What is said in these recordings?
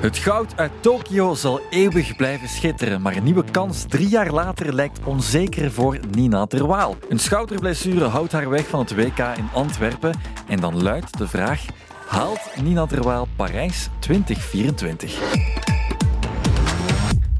Het goud uit Tokio zal eeuwig blijven schitteren, maar een nieuwe kans drie jaar later lijkt onzeker voor Nina Terwaal. Een schouderblessure houdt haar weg van het WK in Antwerpen en dan luidt de vraag: haalt Nina Terwaal Parijs 2024?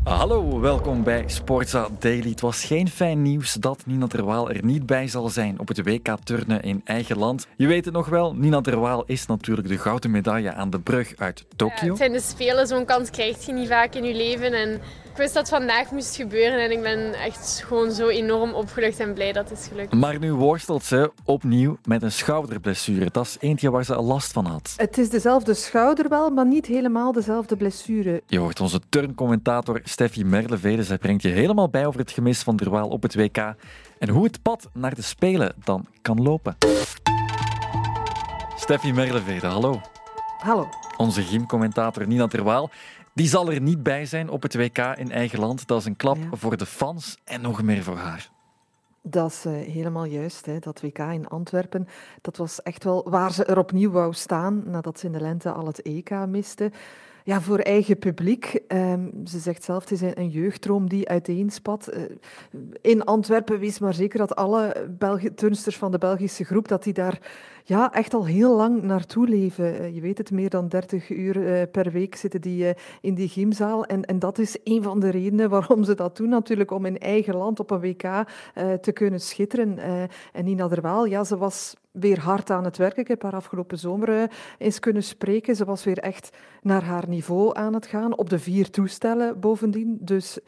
Hallo, welkom bij Sportza Daily. Het was geen fijn nieuws dat Nina Terwaal er niet bij zal zijn op het WK turnen in eigen land. Je weet het nog wel, Nina Terwaal is natuurlijk de gouden medaille aan de brug uit Tokio. het zijn de Spelen, zo'n kans krijg je niet vaak in je leven. En wist dat het vandaag moest gebeuren en ik ben echt gewoon zo enorm opgelucht en blij dat het is gelukt. Maar nu worstelt ze opnieuw met een schouderblessure. Dat is eentje waar ze al last van had. Het is dezelfde schouder wel, maar niet helemaal dezelfde blessure. Je hoort onze turncommentator Steffi Merlevede. Zij brengt je helemaal bij over het gemis van Derwaal op het WK en hoe het pad naar de Spelen dan kan lopen. Steffi Merlevede, hallo. Hallo. Onze gymcommentator Nina Terwaal. Die zal er niet bij zijn op het WK in eigen land. Dat is een klap voor de fans en nog meer voor haar. Dat is uh, helemaal juist. Hè. Dat WK in Antwerpen, dat was echt wel waar ze er opnieuw wou staan nadat ze in de lente al het EK miste ja, voor eigen publiek. Um, ze zegt zelf, het is een, een jeugdroom die uiteenspat. Uh, in Antwerpen wees maar zeker dat alle Belgi turnsters van de Belgische groep, dat die daar ja, echt al heel lang naartoe leven. Uh, je weet het, meer dan 30 uur uh, per week zitten die in die gymzaal. En, en dat is een van de redenen waarom ze dat doen natuurlijk, om in eigen land op een WK te kunnen schitteren. en Nina Derwaal, ja, ze was weer hard aan het werken. Ik heb haar afgelopen zomer eens kunnen spreken. Ze was weer echt naar haar niveau aan het gaan, op de vier toestellen bovendien. Dus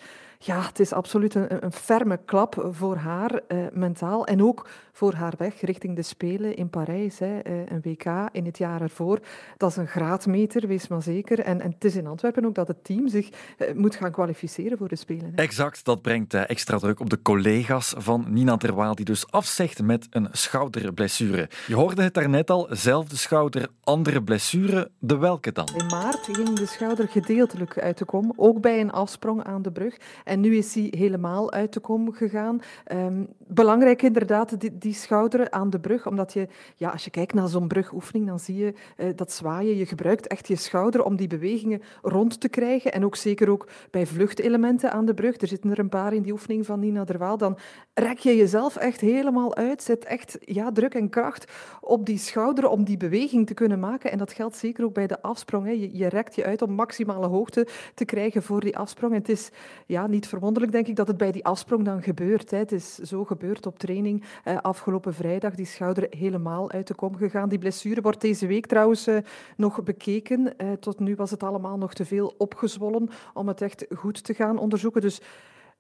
ja, het is absoluut een, een ferme klap voor haar uh, mentaal en ook voor haar weg richting de Spelen in Parijs. Hè. Uh, een WK in het jaar ervoor. Dat is een graadmeter, wees maar zeker. En, en het is in Antwerpen ook dat het team zich uh, moet gaan kwalificeren voor de Spelen. Hè. Exact, dat brengt extra druk op de collega's van Nina Terwaal, die dus afzegt met een schouderblessure. Je hoorde het daarnet al, zelfde schouder, andere blessure. De welke dan? In maart ging de schouder gedeeltelijk uit de kom, ook bij een afsprong aan de brug. En nu is hij helemaal uit de kom gegaan. Um, belangrijk inderdaad, die, die, schouder aan de brug. Omdat je, ja, als je kijkt naar zo'n brugoefening, dan zie je uh, dat zwaaien. Je gebruikt echt je schouder om die bewegingen rond te krijgen. En ook zeker ook bij vluchtelementen aan de brug. Er zitten er een paar in die oefening van Nina Derwaal. Dan rek je jezelf echt helemaal uit. Zet echt ja, druk en kracht op die schouder om die beweging te kunnen maken. En dat geldt zeker ook bij de afsprong. Je rekt je uit om maximale hoogte te krijgen voor die afsprong. En het is ja, niet verwonderlijk, denk ik, dat het bij die afsprong dan gebeurt. Hè. Het is zo gebeurd op training afgelopen vrijdag. Die schouder helemaal uit de kom gegaan. Die blessure wordt deze week trouwens eh, nog bekeken. Eh, tot nu was het allemaal nog te veel opgezwollen om het echt goed te gaan onderzoeken. Dus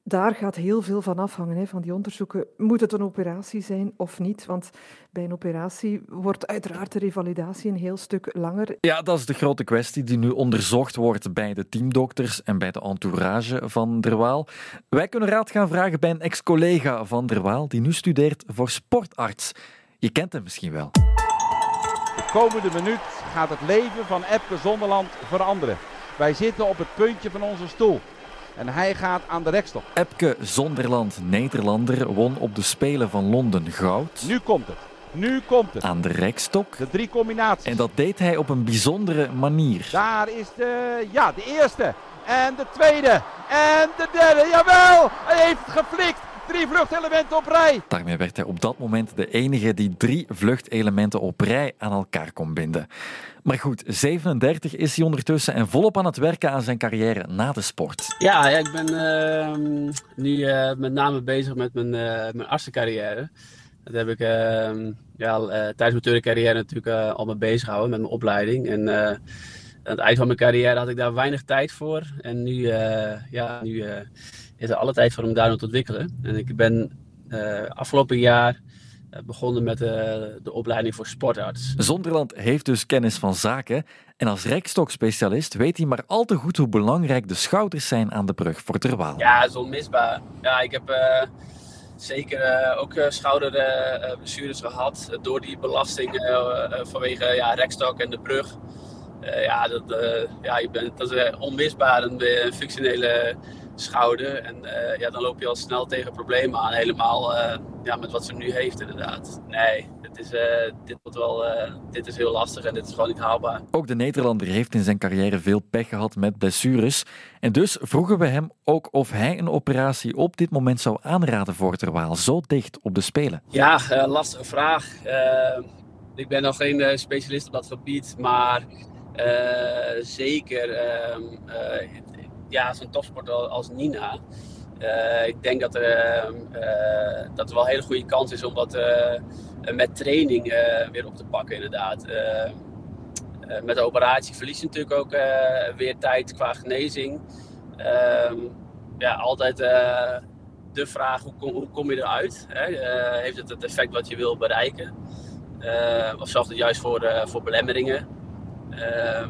daar gaat heel veel van afhangen, hè, van die onderzoeken. Moet het een operatie zijn of niet? Want bij een operatie wordt uiteraard de revalidatie een heel stuk langer. Ja, dat is de grote kwestie die nu onderzocht wordt bij de teamdokters en bij de entourage van Derwaal. Wij kunnen raad gaan vragen bij een ex-collega van Derwaal die nu studeert voor sportarts. Je kent hem misschien wel. De komende minuut gaat het leven van Epke Zonderland veranderen. Wij zitten op het puntje van onze stoel. En hij gaat aan de rekstok. Epke Zonderland, Nederlander, won op de Spelen van Londen goud. Nu komt het. Nu komt het. Aan de rekstok. De drie combinaties. En dat deed hij op een bijzondere manier. Daar is de, ja, de eerste. En de tweede. En de derde. Jawel! Hij heeft het geflikt. Drie vluchtelementen op rij. Daarmee werd hij op dat moment de enige die drie vluchtelementen op rij aan elkaar kon binden. Maar goed, 37 is hij ondertussen en volop aan het werken aan zijn carrière na de sport. Ja, ja ik ben uh, nu uh, met name bezig met mijn, uh, mijn artsencarrière. Dat heb ik ehm, ja, tijdens mijn turncarrière natuurlijk al mee bezig gehouden met mijn opleiding. En aan het eind van mijn carrière had ik daar weinig tijd voor. En nu, ja, nu is er alle tijd voor om daar te ontwikkelen. En ik ben afgelopen jaar begonnen met de, de opleiding voor sportarts. Zonderland heeft dus kennis van zaken. En als rekstokspecialist weet hij maar al te goed hoe belangrijk de schouders zijn aan de brug voor Terwaal. Ja, dat is onmisbaar. Ja, ik heb uh, zeker uh, ook schouderblessures gehad door die belasting vanwege ja, rekstok en de brug. ja, dat, ja, je bent, dat is onmisbaar een functionele schouder. En uh, ja, dan loop je al snel tegen problemen aan. Helemaal uh, ja, met wat ze nu heeft, inderdaad. Nee, het dit is, dit, wordt wel, dit is heel lastig en dit is gewoon niet haalbaar. Ook de Nederlander heeft in zijn carrière veel pech gehad met blessures. En dus vroegen we hem ook of hij een operatie op dit moment zou aanraden voor Terwaal, zo dicht op de Spelen. Ja, lastige vraag. ik ben nog geen specialist op dat gebied, maar zeker ehm, ja, zo'n topsporter als Nina. Uh, ik denk dat er, uh, dat er wel een hele goede kans is om dat met training weer op te pakken, inderdaad. met de operatie verlies je natuurlijk ook weer tijd qua genezing. Ehm, ja, altijd de vraag: hoe kom, hoe kom je eruit? Hè? heeft het het effect wat je wil bereiken? of zorgt het juist voor, voor belemmeringen? Ehm,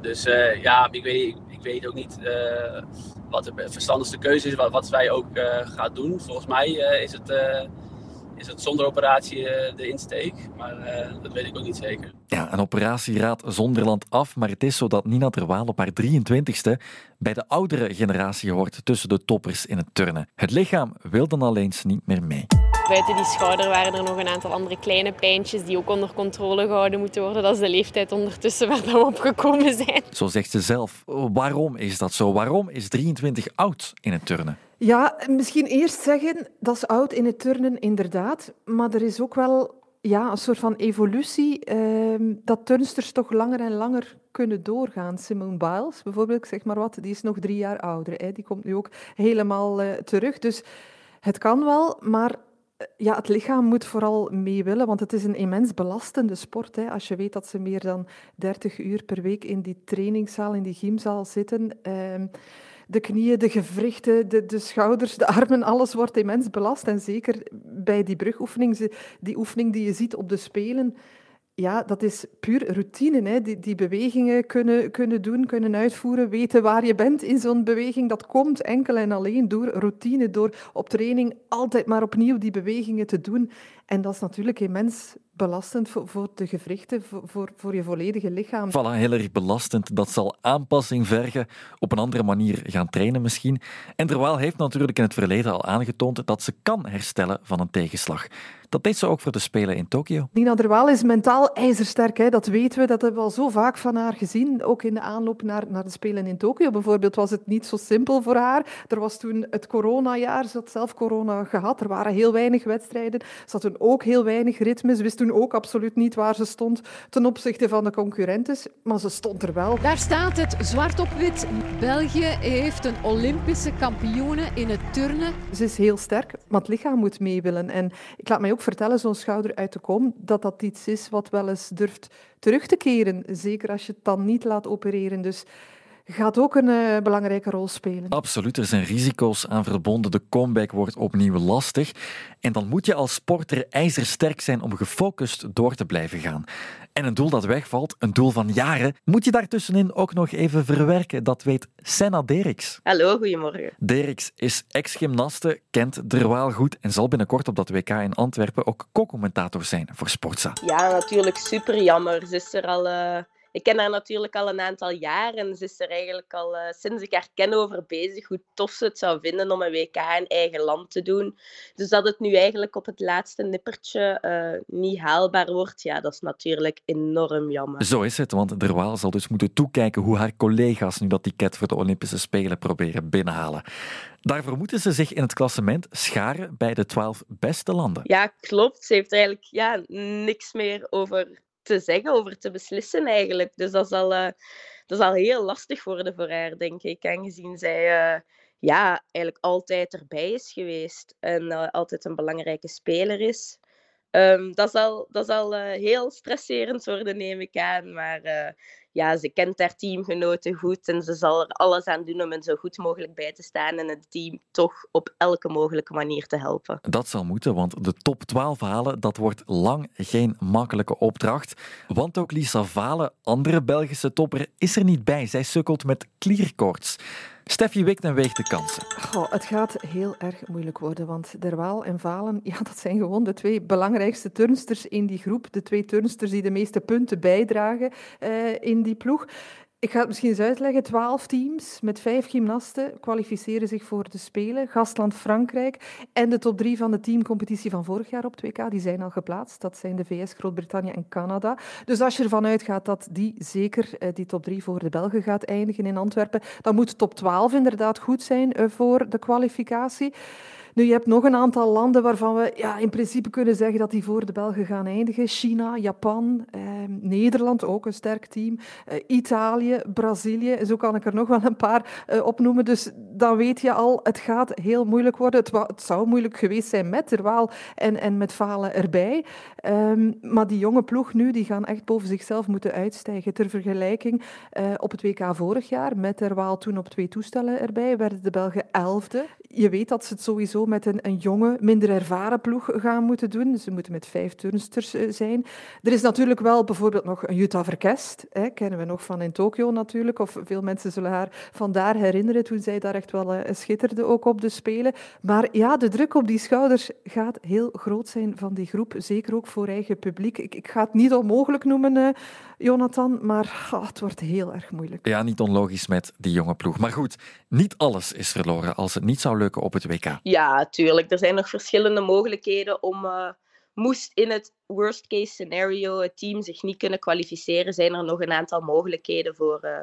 dus ja, ik weet, ik weet ook niet uh, wat de verstandigste keuze is, wat, wat wij ook uh, gaan doen. Volgens mij uh, is, het, is het zonder operatie de insteek, maar dat weet ik ook niet zeker. Ja, een operatie raadt Zonderland af, maar het is zo dat Nina Terwaal op haar 23ste bij de oudere generatie hoort tussen de toppers in het turnen. Het lichaam wil dan alleen niet meer mee. Buiten die schouder waren er nog een aantal andere kleine pijntjes die ook onder controle gehouden moeten worden. Dat is de leeftijd ondertussen waar we opgekomen zijn. Zo zegt ze zelf. Waarom is dat zo? Waarom is 23 oud in het turnen? Ja, misschien eerst zeggen, dat is oud in het turnen, inderdaad. Maar er is ook wel ja, een soort van evolutie ehm, dat turnsters toch langer en langer kunnen doorgaan. Simone Biles bijvoorbeeld, zeg maar wat, die is nog drie jaar ouder. Hè. Die komt nu ook helemaal uh, terug. Dus het kan wel, maar ja, het lichaam moet vooral mee willen, want het is een immens belastende sport. Hè. Als je weet dat ze meer dan 30 uur per week in die trainingszaal, in die gymzaal zitten. Ehm, de knieën, de gewrichten, de, de schouders, de armen, alles wordt immens belast. En zeker bij die brugoefening, die oefening die je ziet op de Spelen, ja, dat is puur routine. Hè. Die, die bewegingen kunnen, kunnen doen, kunnen uitvoeren, weten waar je bent in zo'n beweging. Dat komt enkel en alleen door routine, door op training altijd maar opnieuw die bewegingen te doen. En dat is natuurlijk immens belastend voor, voor de gewrichten, voor, voor je volledige lichaam. Voilà, heel erg belastend. Dat zal aanpassing vergen, op een andere manier gaan trainen misschien. En Terwijl heeft natuurlijk in het verleden al aangetoond dat ze kan herstellen van een tegenslag. Dat deed ze ook voor de Spelen in Tokio. Nina Derwaal is mentaal ijzersterk, hè. dat weten we. Dat hebben we al zo vaak van haar gezien. Ook in de aanloop naar, naar de Spelen in Tokio bijvoorbeeld was het niet zo simpel voor haar. Er was toen het coronajaar, ze had zelf corona gehad. Er waren heel weinig wedstrijden. Ze had toen ook heel weinig ritmes. Ze wist toen ook absoluut niet waar ze stond ten opzichte van de concurrentes. Maar ze stond er wel. Daar staat het zwart op wit. België heeft een Olympische kampioene in het turnen. Ze is heel sterk, maar het lichaam moet mee willen. En ik laat mij ook vertellen, zo'n schouder uit de kom, dat dat iets is wat wel eens durft terug te keren. Zeker als je het dan niet laat opereren. Dus gaat ook een uh, belangrijke rol spelen. Absoluut, er zijn risico's aan verbonden. De comeback wordt opnieuw lastig. En dan moet je als sporter ijzersterk zijn om gefocust door te blijven gaan. En een doel dat wegvalt, een doel van jaren, moet je daartussenin ook nog even verwerken. Dat weet Senna Derks. Hallo, goedemorgen. Derks is ex-gymnaste, kent Derwaal goed en zal binnenkort op dat WK in Antwerpen ook co-commentator zijn voor Sportza. Ja, natuurlijk super jammer. Ze is er al... Uh ik ken haar natuurlijk al een aantal jaar en ze is er eigenlijk al uh, sinds ik haar ken over bezig hoe tof ze het zou vinden om een WK in eigen land te doen. Dus dat het nu eigenlijk op het laatste nippertje uh, niet haalbaar wordt, ja, dat is natuurlijk enorm jammer. Zo is het, want Derwaal zal dus moeten toekijken hoe haar collega's nu dat ticket voor de Olympische Spelen proberen binnenhalen. Daarvoor moeten ze zich in het klassement scharen bij de twaalf beste landen. Ja, klopt. Ze heeft eigenlijk ja, niks meer over te zeggen, over te beslissen eigenlijk. Dus dat zal, uh, dat zal heel lastig worden voor haar, denk ik. Aangezien zij uh, ja, eigenlijk altijd erbij is geweest en uh, altijd een belangrijke speler is. Um, dat zal, dat zal heel stresserend worden, neem ik aan. Maar ja, ze kent haar teamgenoten goed en ze zal er alles aan doen om hen zo goed mogelijk bij te staan en het team toch op elke mogelijke manier te helpen. Dat zal moeten, want de top 12 halen, dat wordt lang geen makkelijke opdracht. Want ook Lisa Valen, andere Belgische topper, is er niet bij. Zij sukkelt met klierkoorts. Steffi wikt en weegt de kansen. Het gaat heel erg moeilijk worden, want Derwaal en Valen, ja, dat zijn gewoon de twee belangrijkste turnsters in die groep. De twee turnsters die de meeste punten bijdragen eh, in die ploeg. Ik ga het misschien eens uitleggen. Twaalf teams met vijf gymnasten kwalificeren zich voor de Spelen. Gastland Frankrijk en de top drie van de teamcompetitie van vorig jaar op 2K, die zijn al geplaatst. Dat zijn de VS, Groot-Brittannië en Canada. Dus als je ervan uitgaat dat die zeker eh, die top drie voor de Belgen gaat eindigen in Antwerpen, dan moet top 12 inderdaad goed zijn eh, voor de kwalificatie. Nu, je hebt nog een aantal landen waarvan we ja, in principe kunnen zeggen dat die voor de Belgen gaan eindigen. China, Japan, eh, Nederland, ook een sterk team. Eh, Italië, Brazilië, zo kan ik er nog wel een paar eh, opnoemen. Dus dan weet je al, het gaat heel moeilijk worden. Het, zou moeilijk geweest zijn met Terwaal en, en met Falen erbij. Um, maar die jonge ploeg nu, die gaan echt boven zichzelf moeten uitstijgen. Ter vergelijking, uh, op het WK vorig jaar, met Terwaal toen op twee toestellen erbij, werden de Belgen elfde. Je weet dat ze het sowieso met een, een jonge, minder ervaren ploeg gaan moeten doen. Ze moeten met vijf turnsters uh, zijn. Er is natuurlijk wel bijvoorbeeld nog een Jutta Verkest, hè, kennen we nog van in Tokio natuurlijk, of veel mensen zullen haar vandaar herinneren toen zij daar echt wel uh, schitterde ook op de Spelen. Maar ja, de druk op die schouders gaat heel groot zijn van die groep, zeker ook voor eigen publiek. Ik, ik ga het niet onmogelijk noemen, uh, Jonathan, maar oh, het wordt heel erg moeilijk. Ja, niet onlogisch met die jonge ploeg. Maar goed, niet alles is verloren als het niet zou lukken op het WK. Ja, tuurlijk. Er zijn nog verschillende mogelijkheden om... Uh, moest in het worst case scenario het team zich niet kunnen kwalificeren, zijn er nog een aantal mogelijkheden voor, uh,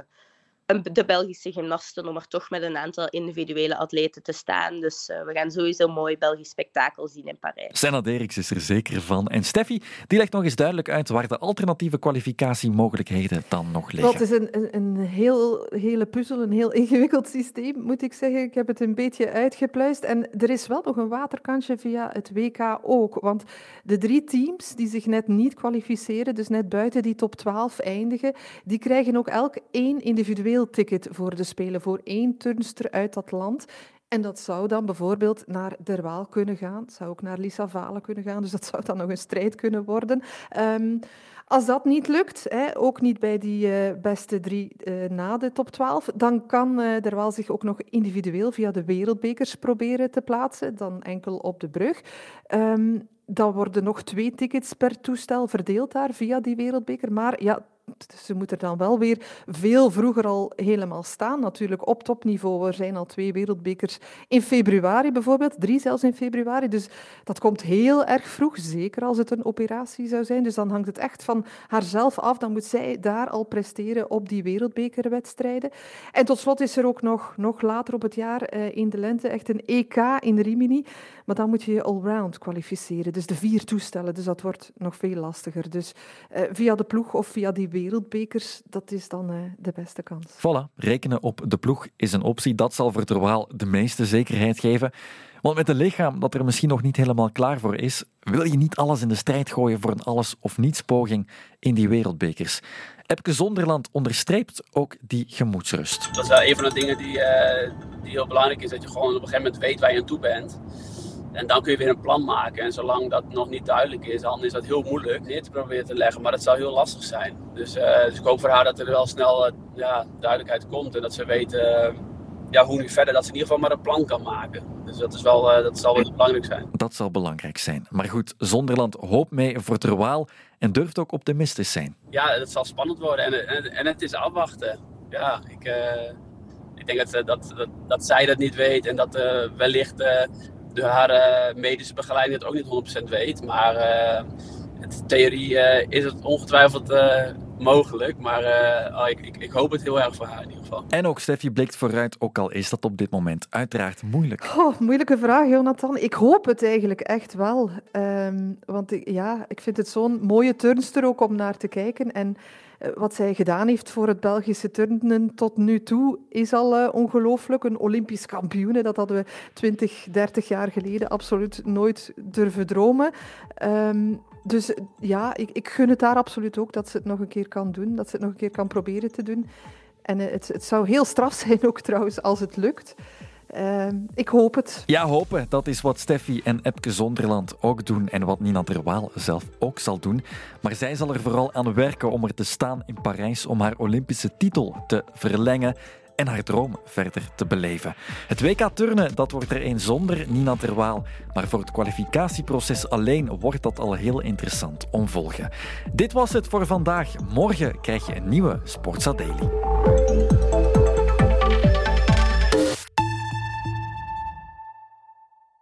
de Belgische gymnasten om er toch met een aantal individuele atleten te staan. Dus uh, we gaan sowieso een mooi Belgisch spektakel zien in Parijs. Senna Derks is er zeker van. En Steffi, die legt nog eens duidelijk uit waar de alternatieve kwalificatiemogelijkheden dan nog liggen. Dat is een, een, een heel, hele puzzel, een heel ingewikkeld systeem, moet ik zeggen. Ik heb het een beetje uitgepluist. En er is wel nog een waterkantje via het WK ook. Want de drie teams die zich net niet kwalificeren, dus net buiten die top 12 eindigen, die krijgen ook elk één individueel ticket voor de Spelen voor één turnster uit dat land. En dat zou dan bijvoorbeeld naar Derwaal kunnen gaan. Het zou ook naar Lisa Valen kunnen gaan. Dus dat zou dan nog een strijd kunnen worden. Um, als dat niet lukt, hè, ook niet bij die uh, beste drie uh, na de top 12, dan kan uh, Derwaal zich ook nog individueel via de wereldbekers proberen te plaatsen. Dan enkel op de brug. Um, dan worden nog twee tickets per toestel verdeeld daar via die wereldbeker. Maar ja, ze moeten dan wel weer veel vroeger al helemaal staan, natuurlijk op topniveau. Er zijn al twee wereldbekers in februari bijvoorbeeld, drie zelfs in februari. Dus dat komt heel erg vroeg, zeker als het een operatie zou zijn. Dus dan hangt het echt van haarzelf af. Dan moet zij daar al presteren op die wereldbekerwedstrijden. En tot slot is er ook nog, nog later op het jaar eh, in de lente echt een EK in Rimini. Maar dan moet je je allround kwalificeren, dus de vier toestellen. Dus dat wordt nog veel lastiger. Dus uh, via de ploeg of via die wereldbekers, dat is dan uh, de beste kans. Voilà, rekenen op de ploeg is een optie. Dat zal voor Terwaal de meeste zekerheid geven. Want met een lichaam dat er misschien nog niet helemaal klaar voor is, wil je niet alles in de strijd gooien voor een alles-of-niets-poging in die wereldbekers. Epke Zonderland onderstreept ook die gemoedsrust. Dat is wel een van de dingen die, uh, die heel belangrijk is, dat je gewoon op een gegeven moment weet waar je aan toe bent. En dan kun je weer een plan maken. En zolang dat nog niet duidelijk is, dan is dat heel moeilijk neer te proberen te leggen. Maar dat zou heel lastig zijn. Dus, uh, dus ik hoop voor haar dat er wel snel uh, ja, duidelijkheid komt. En dat ze weet uh, ja, hoe nu verder. Dat ze in ieder geval maar een plan kan maken. Dus dat, is wel, dat zal wel belangrijk zijn. Dat zal belangrijk zijn. Maar goed, Zonderland hoopt mee voor Terwaal en durft ook optimistisch zijn. Ja, het zal spannend worden. En, en, en het is afwachten. Ja, ik, ik denk dat, dat, dat, dat, zij dat niet weet. En dat wellicht de, haar medische begeleiding het ook niet 100% weet. Maar in theorie uh, is het ongetwijfeld mogelijk. Maar oh, ik, ik, ik, hoop het heel erg voor haar in ieder geval. En ook Steffi blikt vooruit, ook al is dat op dit moment uiteraard moeilijk. Oh, moeilijke vraag, Jonathan. Ik hoop het eigenlijk echt wel. Um, want ik, ja, ik vind het zo'n mooie turnster ook om naar te kijken. En wat zij gedaan heeft voor het Belgische turnen tot nu toe is al uh, ongelooflijk. Een Olympisch kampioen, dat hadden we 20, 30 jaar geleden absoluut nooit durven dromen. Um, dus ja, ik, ik gun het daar absoluut ook dat ze het nog een keer kan doen, dat ze het nog een keer kan proberen te doen. En uh, het, het zou heel straf zijn ook trouwens als het lukt. Uh, ik hoop het. Ja, hopen. Dat is wat Steffi en Epke Zonderland ook doen en wat Nina Terwaal zelf ook zal doen. Maar zij zal er vooral aan werken om er te staan in Parijs om haar Olympische titel te verlengen en haar droom verder te beleven. Het WK turnen dat wordt er een zonder Nina Terwaal, maar voor het kwalificatieproces alleen wordt dat al heel interessant om volgen. Dit was het voor vandaag. Morgen krijg je een nieuwe Sportsa Daily.